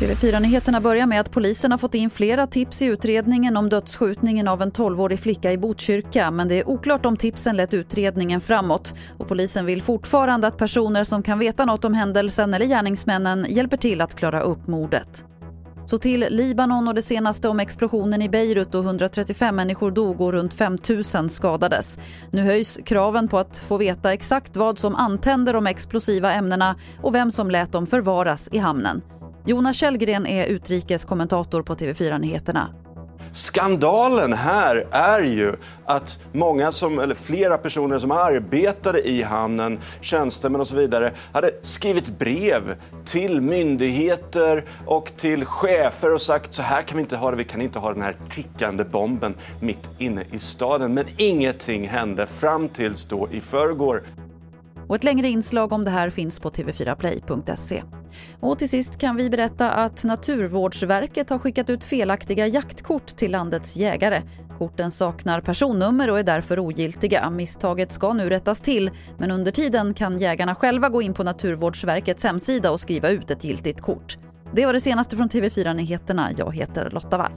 TV4-nyheterna börjar med att polisen har fått in flera tips i utredningen om dödsskjutningen av en 12-årig flicka i Botkyrka men det är oklart om tipsen lett utredningen framåt och polisen vill fortfarande att personer som kan veta något om händelsen eller gärningsmännen hjälper till att klara upp mordet. Så till Libanon och det senaste om explosionen i Beirut och 135 människor dog och runt 5 000 skadades. Nu höjs kraven på att få veta exakt vad som antänder de explosiva ämnena och vem som lät dem förvaras i hamnen. Jonas Källgren är utrikeskommentator på TV4 Nyheterna. Skandalen här är ju att många som, eller flera personer som arbetade i hamnen, tjänstemän och så vidare, hade skrivit brev till myndigheter och till chefer och sagt så här kan vi inte ha det, vi kan inte ha den här tickande bomben mitt inne i staden. Men ingenting hände fram tills då i förrgår. Och ett längre inslag om det här finns på tv4play.se. Och till sist kan vi berätta att Naturvårdsverket har skickat ut felaktiga jaktkort till landets jägare. Korten saknar personnummer och är därför ogiltiga. Misstaget ska nu rättas till, men under tiden kan jägarna själva gå in på Naturvårdsverkets hemsida och skriva ut ett giltigt kort. Det var det senaste från TV4 Nyheterna. Jag heter Lotta Wall.